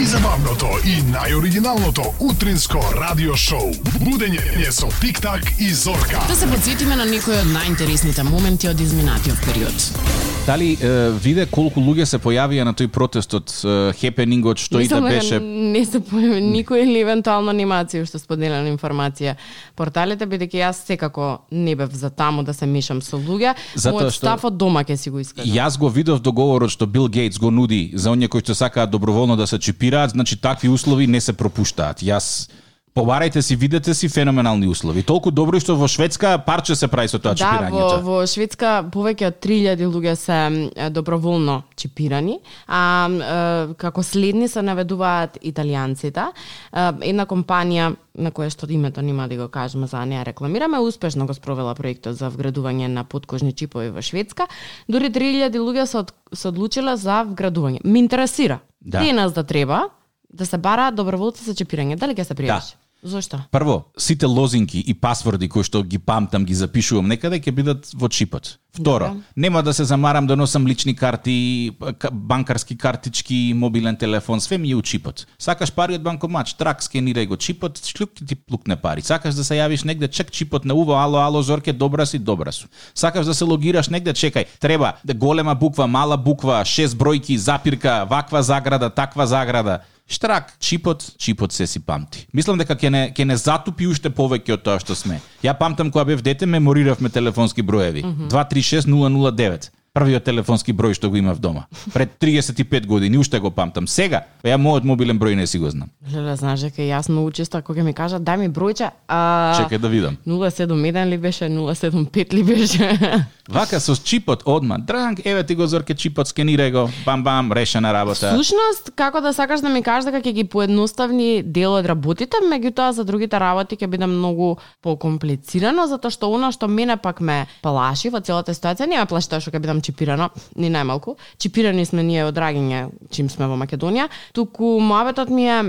Најзабавното и најоригиналното утринско радио шоу. Будење со Тик-так и Зорка. Да се подсетиме на некои од најинтересните моменти од изминатиот период. Дали е, виде колку луѓе се појавија на тој протестот, е, хепенингот, што и да беше Не се појави никој или евентуално анимација што споделена информација. Порталите бидејќи јас секако не бев за таму да се мешам со луѓе, мојот што- став од дома ќе си го искажам. Јас го видов договорот што Бил Гейтс го нуди за оние кои што сакаат доброволно да се чипираат, значи такви услови не се пропуштаат. Јас Побарајте си, видете си феноменални услови. Толку добро што во Шведска парче се прави со тоа Да, чипирањето. во, во Шведска повеќе од 3000 луѓе се доброволно чипирани, а е, како следни се наведуваат италијанците. Една компанија на која што името нема да го кажеме за да не ја рекламираме, успешно го спровела проектот за вградување на подкожни чипови во Шведска. Дури 3000 луѓе се, од, се одлучиле за вградување. Ме интересира. Да. Денес да треба да се бара доброволци за чипирање. Дали ќе се пријавиш? Зошто? Прво, сите лозинки и пасворди кои што ги памтам, ги запишувам некаде, ќе бидат во чипот. Второ, Добре. нема да се замарам да носам лични карти, банкарски картички, мобилен телефон, све ми е у чипот. Сакаш пари од банкомат, трак, скенирај го чипот, шлюк ти плукне пари. Сакаш да се јавиш негде, чек чипот на уво, ало, ало, зорке, добра си, добра су. Сакаш да се логираш негде, чекај, треба да голема буква, мала буква, шест бројки, запирка, ваква заграда, таква заграда. Штрак, чипот, чипот се си памти. Мислам дека ќе не ќе не затупи уште повеќе од тоа што сме. Ја памтам кога бев дете, мемориравме телефонски броеви. 236 009. Првиот телефонски број што го имав дома. Пред 35 години уште го памтам. Сега, ја мојот мобилен број не си го знам. Леле, знаеш дека јас многу често кога ќе ми кажат дај ми бројче, а Чекај да видам. 071 ли беше, 075 ли беше. Вака со чипот одма. Дранг, еве ти го зорке чипот, скенирај го. Бам бам, решена работа. Сушност, како да сакаш да ми кажеш дека ќе ги поедноставни дел од работите, меѓутоа за другите работи ќе биде многу покомплицирано, затоа што она што мене пак ме плаши во целата ситуација, не ме плаши тоа што ќе бидам чипирано, ни најмалку. Чипирани сме ние од Драгиње, чим сме во Македонија, туку моабетот ми е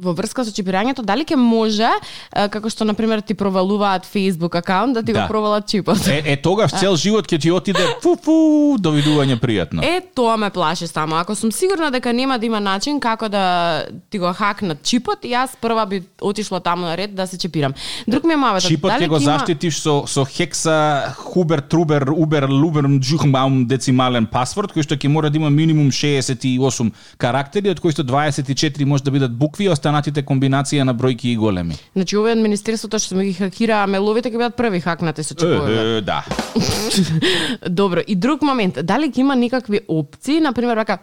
во врска со чипирањето, дали ќе може, како што, например, ти провалуваат Facebook акаунт, да ти Да. го провалат чипот. Е, е тогаш цел живот ќе ти отиде фу фу, довидување пријатно. Е, тоа ме плаши само. Ако сум сигурна дека нема да има начин како да ти го хакнат чипот, јас прва би отишла таму на ред да се чипирам. Друг ми е мавето. Чипот ќе го заштитиш со со хекса хубер трубер убер лубер джухмаум децимален пасворд кој што ќе мора да има минимум 68 карактери од кои што 24 може да бидат букви, останатите комбинација на бројки и големи. Значи, овие од Министерството што ми ги хакира меловите ќе бидат први хакнати со чипове. Е, да. Добро, и друг момент, дали ќе има некакви опции, на пример вака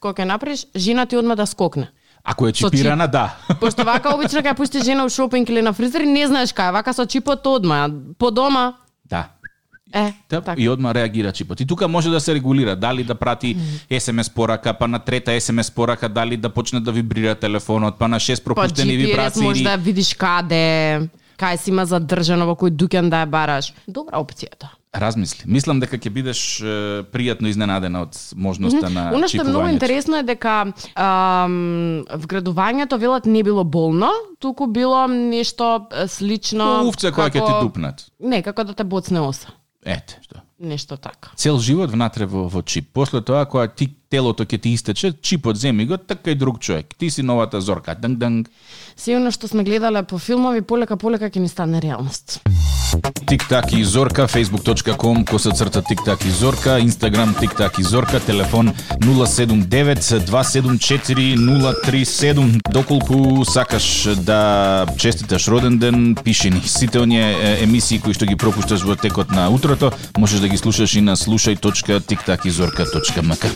кога ќе направиш, жена ти одма да скокне. Ако е чипирана, да. Пошто вака обично кога пусти жена у шопинг или на фризер, не знаеш кај, вака со чипот одма, по дома, Да. Е, Да, така. и одма реагира чипот. И тука може да се регулира дали да прати SMS порака, па на трета SMS порака дали да почне да вибрира телефонот, па на шест Па пропуштени GPS вибрации. може да видиш каде, кај си има задржано во кој дуќан да ја бараш. Добра опција тоа. Размисли. Мислам дека ќе бидеш е, пријатно изненадена од можноста на Оно што е многу интересно е дека ам, вградувањето велат не било болно, туку било нешто слично Увце која ќе ти дупнат. Не, како да те боцне оса. Ете, што. Нешто така. Цел живот внатре во, во чип. После тоа, кога ти телото ќе ти истече, чипот земи го, така и друг човек. Ти си новата зорка. Данг, данг. Сигурно што сме гледале по филмови, полека полека ќе ни стане реалност. Тиктак и Зорка, facebook.com, коса црта Тиктак и Зорка, Instagram Тиктак и Зорка, телефон 079-274-037. Доколку сакаш да честиташ роден ден, пиши ни. Сите оние емисии кои што ги пропушташ во текот на утрото, можеш да ги слушаш и на слушај.тиктакизорка.мк.